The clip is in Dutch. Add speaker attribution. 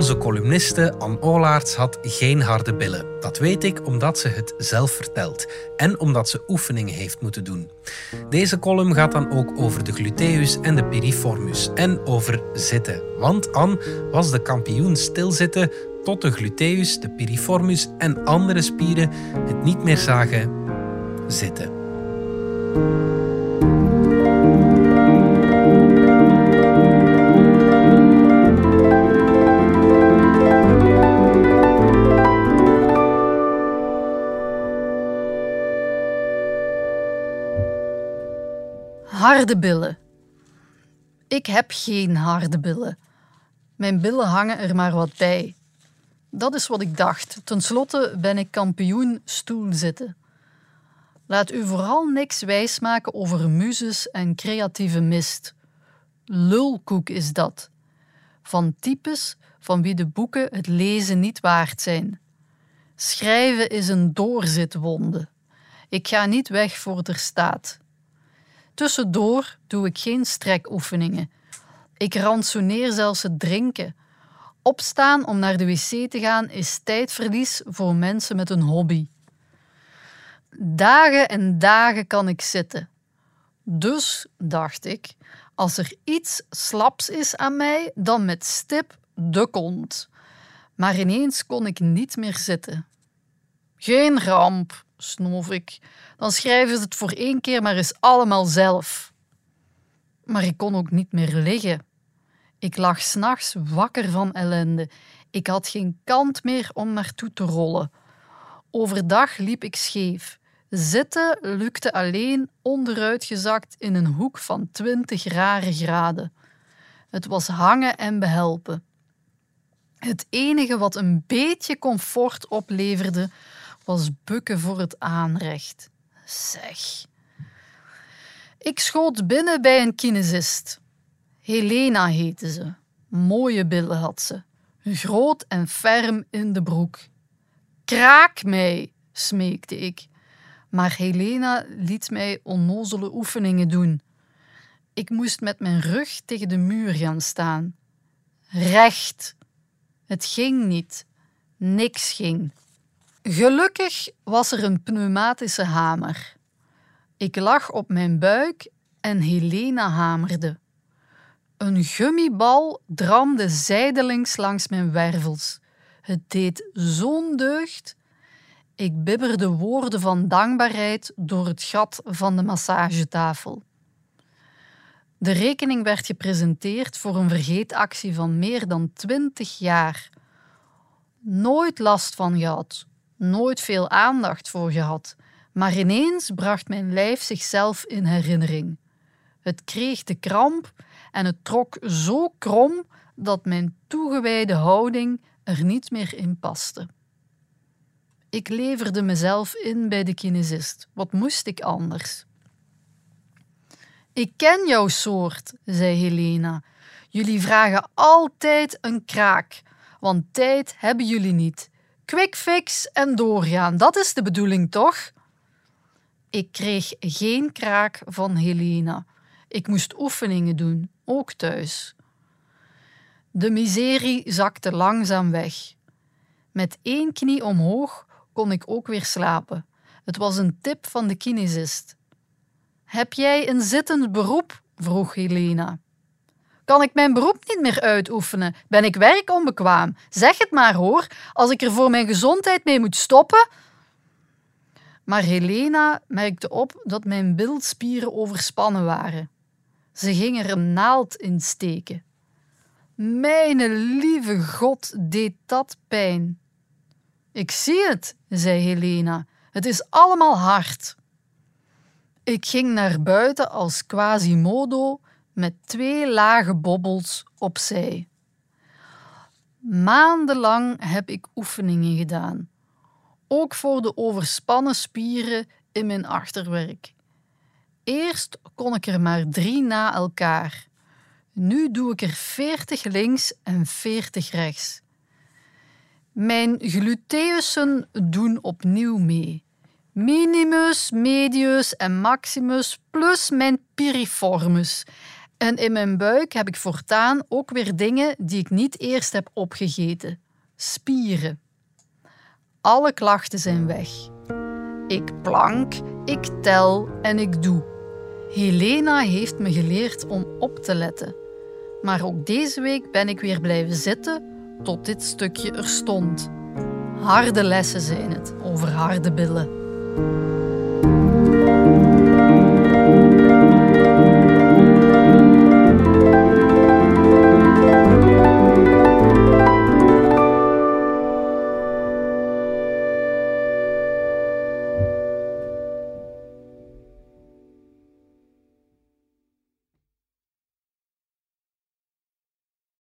Speaker 1: Onze columniste Anne Olaerts had geen harde billen. Dat weet ik omdat ze het zelf vertelt en omdat ze oefeningen heeft moeten doen. Deze column gaat dan ook over de gluteus en de piriformis en over zitten. Want Anne was de kampioen stilzitten tot de gluteus, de piriformis en andere spieren het niet meer zagen zitten.
Speaker 2: Harde billen. Ik heb geen harde billen. Mijn billen hangen er maar wat bij. Dat is wat ik dacht. Ten slotte ben ik kampioen stoelzitten. Laat u vooral niks wijsmaken over muzes en creatieve mist. Lulkoek is dat. Van types van wie de boeken het lezen niet waard zijn. Schrijven is een doorzitwonde. Ik ga niet weg voor er staat. Tussendoor doe ik geen strekoefeningen. Ik rantsoeneer zelfs het drinken. Opstaan om naar de wc te gaan is tijdverlies voor mensen met een hobby. Dagen en dagen kan ik zitten. Dus, dacht ik, als er iets slaps is aan mij, dan met stip de kont. Maar ineens kon ik niet meer zitten. Geen ramp, snoof ik. Dan schrijven ze het voor één keer maar eens allemaal zelf. Maar ik kon ook niet meer liggen. Ik lag s'nachts wakker van ellende. Ik had geen kant meer om naartoe te rollen. Overdag liep ik scheef. Zitten lukte alleen onderuitgezakt in een hoek van twintig rare graden. Het was hangen en behelpen. Het enige wat een beetje comfort opleverde, was bukken voor het aanrecht. Zeg. Ik schoot binnen bij een kinesist. Helena heette ze. Mooie billen had ze. Groot en ferm in de broek. Kraak mij, smeekte ik. Maar Helena liet mij onnozele oefeningen doen. Ik moest met mijn rug tegen de muur gaan staan. Recht. Het ging niet. Niks ging. Gelukkig was er een pneumatische hamer. Ik lag op mijn buik en Helena hamerde. Een gummibal dramde zijdelings langs mijn wervels. Het deed zo'n deugd. Ik bibberde woorden van dankbaarheid door het gat van de massagetafel. De rekening werd gepresenteerd voor een vergeetactie van meer dan twintig jaar. Nooit last van gehad, nooit veel aandacht voor gehad, maar ineens bracht mijn lijf zichzelf in herinnering. Het kreeg de kramp en het trok zo krom dat mijn toegewijde houding er niet meer in paste. Ik leverde mezelf in bij de kinesist. Wat moest ik anders? Ik ken jouw soort, zei Helena. Jullie vragen altijd een kraak, want tijd hebben jullie niet. Quick fix en doorgaan, dat is de bedoeling toch? Ik kreeg geen kraak van Helena. Ik moest oefeningen doen, ook thuis. De miserie zakte langzaam weg. Met één knie omhoog kon ik ook weer slapen. Het was een tip van de kinesist. Heb jij een zittend beroep? vroeg Helena. Kan ik mijn beroep niet meer uitoefenen? Ben ik werkonbekwaam? Zeg het maar hoor, als ik er voor mijn gezondheid mee moet stoppen. Maar Helena merkte op dat mijn bildspieren overspannen waren. Ze ging er een naald in steken. Mijn lieve God, deed dat pijn. Ik zie het, zei Helena. Het is allemaal hard. Ik ging naar buiten als Quasimodo met twee lage bobbels opzij. Maandenlang heb ik oefeningen gedaan, ook voor de overspannen spieren in mijn achterwerk. Eerst kon ik er maar drie na elkaar. Nu doe ik er veertig links en veertig rechts. Mijn gluteusen doen opnieuw mee. Minimus, medius en maximus plus mijn piriformus. En in mijn buik heb ik voortaan ook weer dingen die ik niet eerst heb opgegeten. Spieren. Alle klachten zijn weg. Ik plank, ik tel en ik doe. Helena heeft me geleerd om op te letten. Maar ook deze week ben ik weer blijven zitten tot dit stukje er stond. Harde lessen zijn het over harde billen.